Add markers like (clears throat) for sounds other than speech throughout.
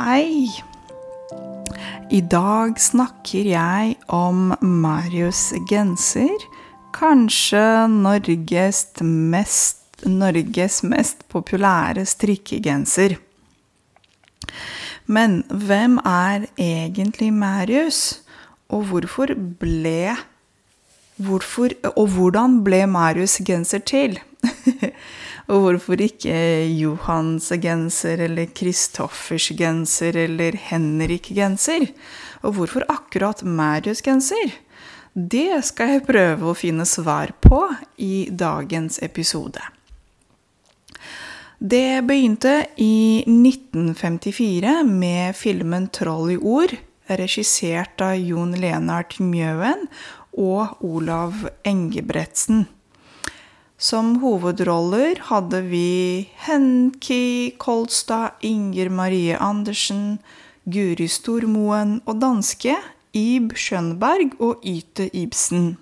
hei! I dag snakker jeg om Marius genser. Kanskje Norges mest, Norges mest populære strikkegenser. Men hvem er egentlig Marius, og hvorfor ble hvorfor, Og hvordan ble Marius genser til? (laughs) Og hvorfor ikke Johans genser eller Kristoffers genser eller Henrik genser? Og hvorfor akkurat Marius genser? Det skal jeg prøve å finne svar på i dagens episode. Det begynte i 1954 med filmen 'Troll i ord', regissert av Jon Lenart Mjøen og Olav Engebretsen. Som hovedroller hadde vi Henki Kolstad, Inger Marie Andersen, Guri Stormoen og danske Ib Skjønberg og Yte Ibsen.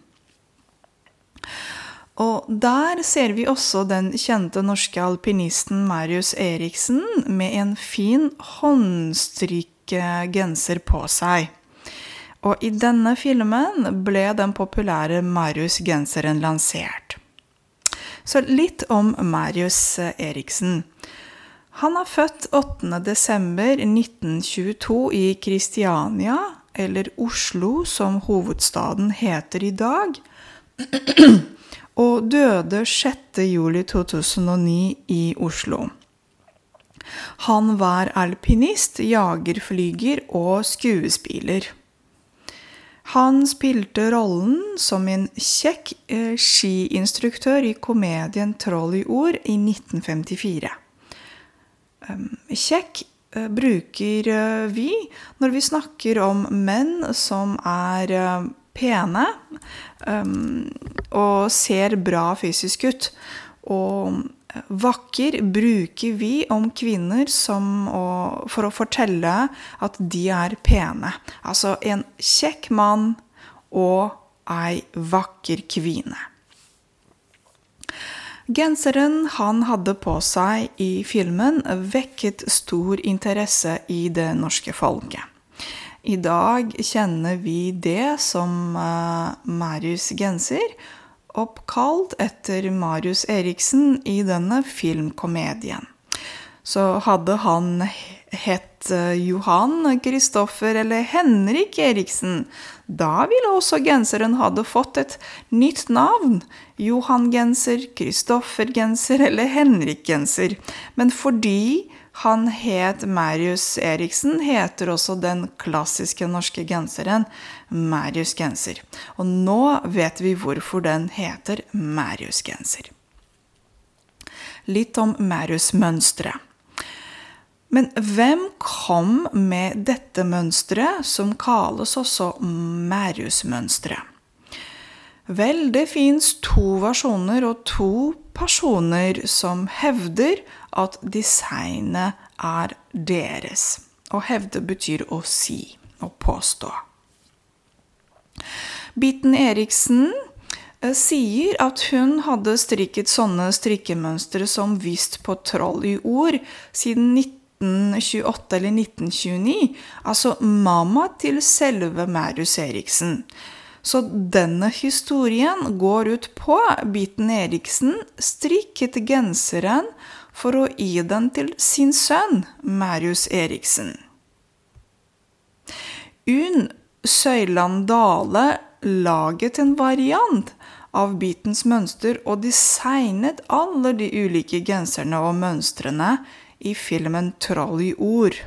Og der ser vi også den kjente norske alpinisten Marius Eriksen med en fin håndstrykkegenser på seg. Og i denne filmen ble den populære Marius-genseren lansert. Så litt om Marius Eriksen. Han er født 8.12.1922 i Kristiania, eller Oslo som hovedstaden heter i dag, (clears throat) og døde 6.07.2009 i Oslo. Han var alpinist, jagerflyger og skuespiller. Han spilte rollen som en kjekk eh, skiinstruktør i komedien 'Troll i ord' i 1954. Um, kjekk uh, bruker uh, vi når vi snakker om menn som er uh, pene um, og ser bra fysisk ut. Og Vakker bruker vi om kvinner og, for å fortelle at de er pene. Altså en kjekk mann og ei vakker kvinne. Genseren han hadde på seg i filmen, vekket stor interesse i det norske folket. I dag kjenner vi det som uh, Marius genser, oppkalt etter Marius Eriksen i denne filmkomedien. Så hadde han hett eh, Johan Kristoffer eller Henrik Eriksen, da ville også genseren hadde fått et nytt navn. Johan-genser, Kristoffer-genser eller Henrik-genser. Men fordi han het Marius Eriksen, heter også den klassiske norske genseren Marius genser. Og nå vet vi hvorfor den heter Marius genser. Litt om Marius-mønsteret. Men hvem kom med dette mønsteret, som kalles også Marius-mønsteret? Vel, det fins to versjoner og to personer som hevder at designet er deres. Å hevde betyr å si, å påstå. Bitten Eriksen eh, sier at hun hadde strikket sånne strikkemønstre som vist på troll i ord siden 1928 eller 1929. Altså mamma til selve Marius Eriksen. Så denne historien går ut på Biten Eriksen strikket genseren for å gi den til sin sønn Marius Eriksen. Unn Søyland Dale laget en variant av bitens mønster og designet alle de ulike genserne og mønstrene i filmen 'Troll i ord'.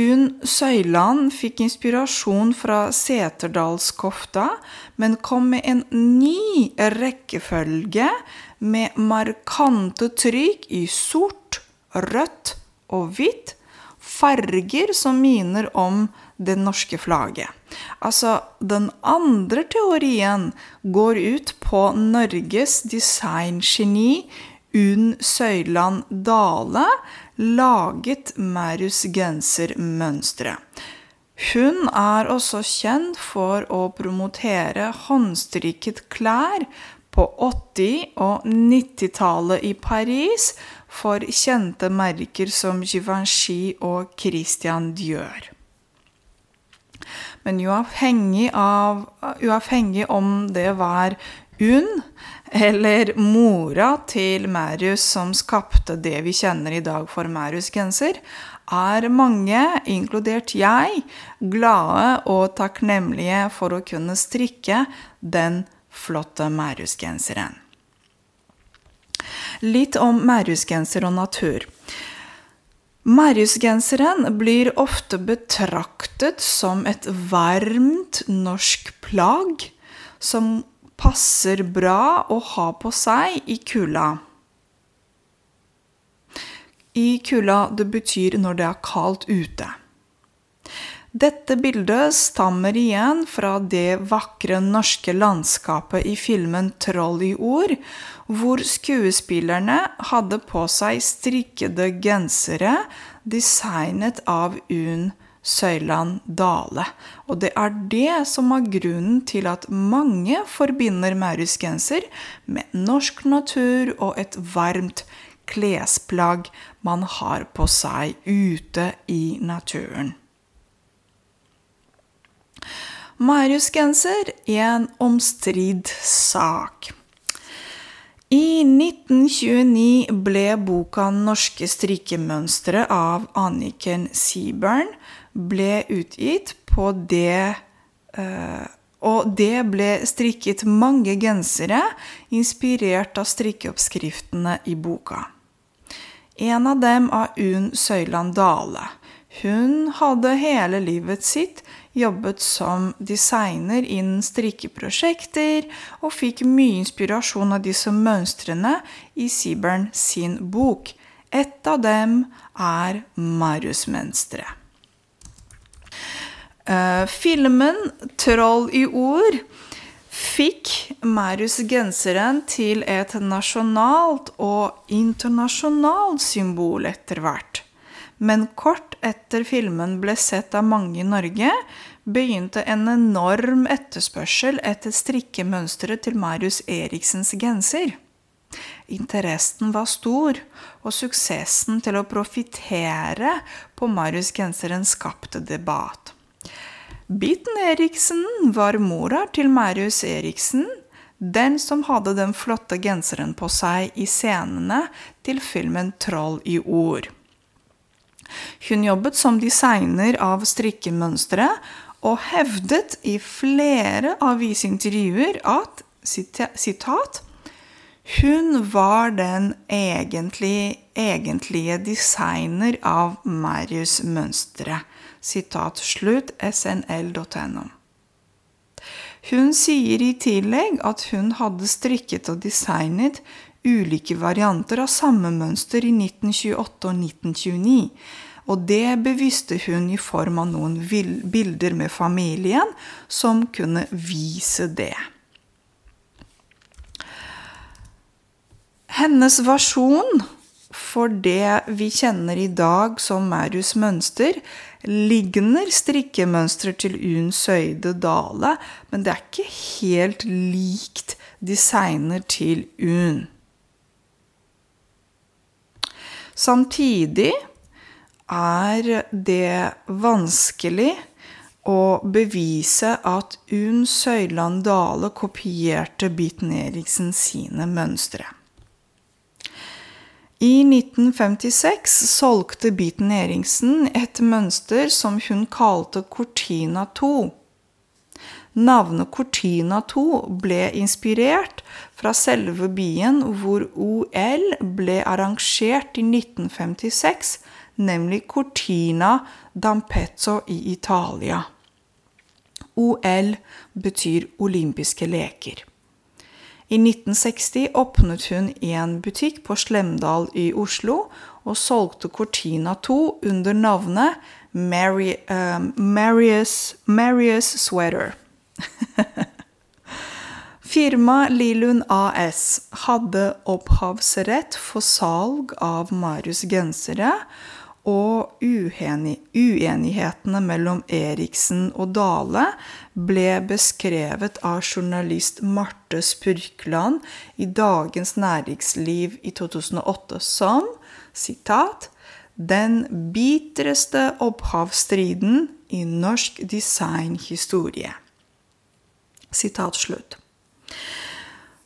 Unn Søyland fikk inspirasjon fra Seterdalskofta, men kom med en ny rekkefølge med markante trykk i sort, rødt og hvitt. Farger som miner om det norske flagget. Altså, den andre teorien går ut på Norges designgeni Unn Søyland Dale laget Marius gensermønstre. Hun er også kjent for å promotere håndstrikket klær på 80- og 90-tallet i Paris for kjente merker som Givenchy og Christian Dior. Men uavhengig, av, uavhengig om det var Unn eller mora til Marius som skapte det vi kjenner i dag for Marius-genser, er mange, inkludert jeg, glade og takknemlige for å kunne strikke den flotte Marius-genseren. Litt om Marius-genser og natur. Marius-genseren blir ofte betraktet som et varmt norsk plagg som passer bra å ha på seg i kulda. I kulda det betyr når det er kaldt ute. Dette bildet stammer igjen fra det vakre norske landskapet i filmen 'Troll i ord', hvor skuespillerne hadde på seg strikkede gensere designet av Unn Søyland Dale. Og det er det som er grunnen til at mange forbinder maurisk genser med norsk natur og et varmt klesplagg man har på seg ute i naturen. Marius-genser er en omstridt sak. I 1929 ble boka 'Norske strikkemønstre' av Anniken Seaburn ble utgitt på det uh, Og det ble strikket mange gensere inspirert av strikkeoppskriftene i boka. En av dem er Unn Søyland Dale. Hun hadde hele livet sitt jobbet som designer innen strikkeprosjekter, og fikk mye inspirasjon av disse mønstrene i Seaburn sin bok. Et av dem er Marius-mønsteret. Uh, filmen 'Troll i ord' fikk Marius-genseren til et nasjonalt og internasjonalt symbol etter hvert. Men kort etter filmen ble sett av mange i Norge, begynte en enorm etterspørsel etter strikkemønsteret til Marius Eriksens genser. Interessen var stor, og suksessen til å profitere på Marius-genseren skapte debatt. Bitten Eriksen var mora til Marius Eriksen, den som hadde den flotte genseren på seg i scenene til filmen 'Troll i ord'. Hun jobbet som designer av strikkemønstre og hevdet i flere avisintervjuer at sitat, hun var den egentlige, egentlige designer av Marius mønstre. Sitat slutt snl.no. Hun sier i tillegg at hun hadde strikket og designet ulike varianter av samme mønster i 1928 og 1929. Og det bevisste hun i form av noen bilder med familien som kunne vise det. Hennes versjon for det vi kjenner i dag som Marius mønster, ligner strikkemønsteret til Unn Søyde Dale, men det er ikke helt likt designer til Unn. Samtidig er det vanskelig å bevise at Unn Søyland Dale kopierte Bitten Eriksen sine mønstre. I 1956 solgte Bitten Eriksen et mønster som hun kalte Cortina 2. Navnet Cortina 2 ble inspirert fra selve byen hvor OL ble arrangert i 1956, nemlig Cortina d'Ampezzo i Italia. OL betyr olympiske leker. I 1960 åpnet hun en butikk på Slemdal i Oslo og solgte Cortina 2 under navnet uh, Marius, Marius Sweater. (laughs) Firmaet Lilund AS hadde opphavsrett for salg av Marius gensere, og uenighetene mellom Eriksen og Dale ble beskrevet av journalist Marte Spurkland i Dagens Næringsliv i 2008 som sitat, den bitreste opphavsstriden i norsk designhistorie.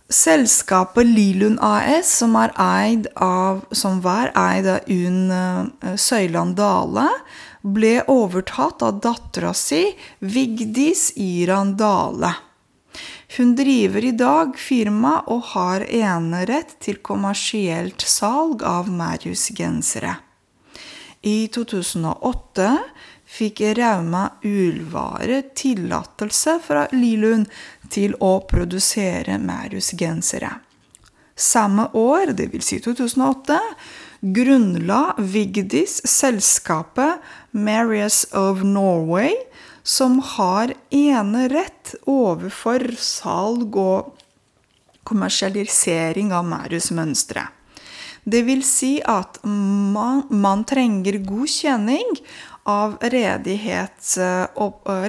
Selskapet Lilund AS, som, av, som var eid av Unn eh, Søyland Dale, ble overtatt av dattera si Vigdis Iran Dale. Hun driver i dag firma og har enerett til kommersielt salg av Marius-gensere. I 2008 fikk Rauma Ullvare tillatelse fra Lilund til å produsere Marius-gensere. Samme år, dvs. Si 2008, grunnla Vigdis selskapet Marius of Norway, som har enerett overfor salg og kommersialisering av Marius-mønstre. Det vil si at man, man trenger godkjenning av redighets,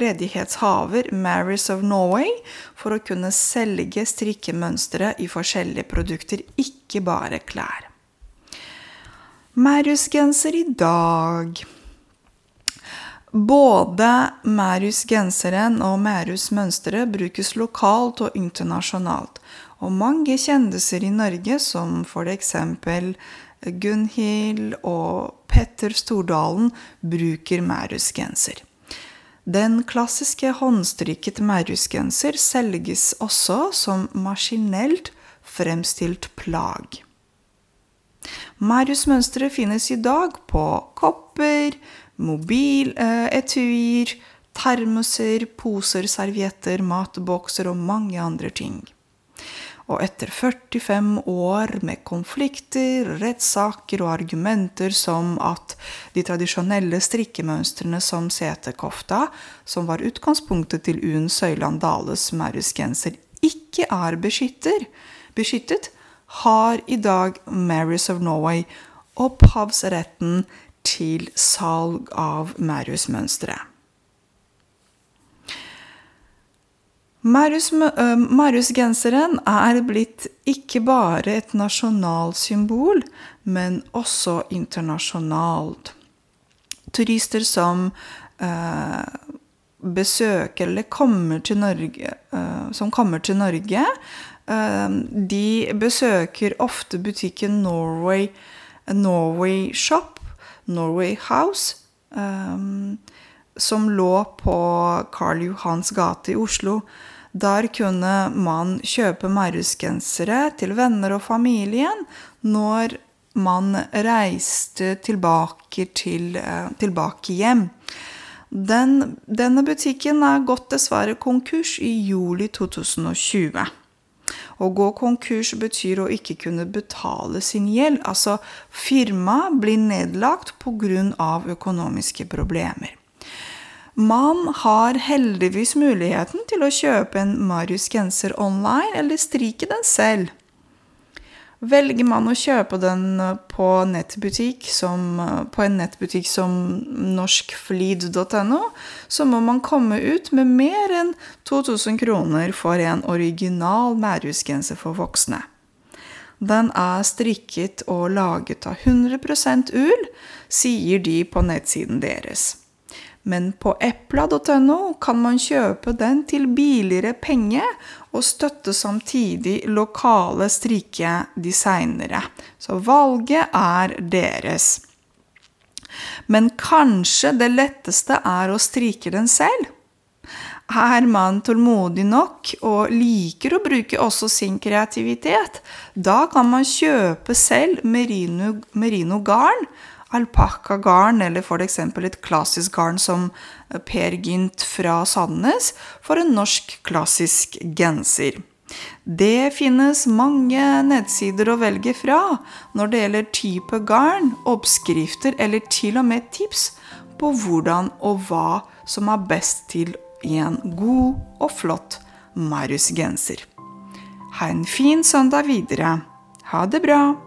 redighetshaver Marys of Norway for å kunne selge strikkemønstre i forskjellige produkter, ikke bare klær. Marius-genser i dag. Både Marius-genseren og Marius-mønsteret brukes lokalt og internasjonalt. Og mange kjendiser i Norge, som f.eks. Gunhild og Petter Stordalen bruker Mærus-genser. Den klassiske håndstrykket Mærus-genser selges også som maskinelt fremstilt plagg. Mærus-mønsteret finnes i dag på kopper, mobiletuier, termoser, poser, servietter, matbokser og mange andre ting. Og etter 45 år med konflikter, rettssaker og argumenter som at de tradisjonelle strikkemønstrene som setekofta, som var utgangspunktet til Unn Søyland Dales Marius-genser, ikke er beskyttet, har i dag Marys of Norway opphavsretten til salg av Marius-mønstre. Marius-genseren er blitt ikke bare et nasjonalsymbol, men også internasjonalt. Turister som eh, besøker eller kommer til Norge, eh, som kommer til Norge, eh, de besøker ofte butikken Norway, Norway Shop, Norway House. Um, som lå på Karl Johans gate i Oslo. Der kunne man kjøpe Marius-gensere til venner og familien når man reiste tilbake, til, eh, tilbake hjem. Den, denne butikken er gått dessverre konkurs i juli 2020. Å gå konkurs betyr å ikke kunne betale sin gjeld. Altså firmaet blir nedlagt pga. økonomiske problemer. Man har heldigvis muligheten til å kjøpe en Marius-genser online eller strike den selv. Velger man å kjøpe den på, som, på en nettbutikk som norskflid.no, så må man komme ut med mer enn 2000 kroner for en original Marius-genser for voksne. Den er strikket og laget av 100% ull, sier de på nettsiden deres men på epla.no kan man kjøpe den til billigere penge og støtte samtidig lokale strikkedesignere. Så valget er deres. Men kanskje det letteste er å strike den selv? Er man tålmodig nok og liker å bruke også sin kreativitet, da kan man kjøpe selv merino, merino garn alpakkagarn eller f.eks. et klassisk garn som Per Gynt fra Sandnes for en norsk klassisk genser. Det finnes mange nettsider å velge fra når det gjelder type garn, oppskrifter eller til og med tips på hvordan og hva som er best til en god og flott Marius-genser. Ha en fin søndag videre. Ha det bra!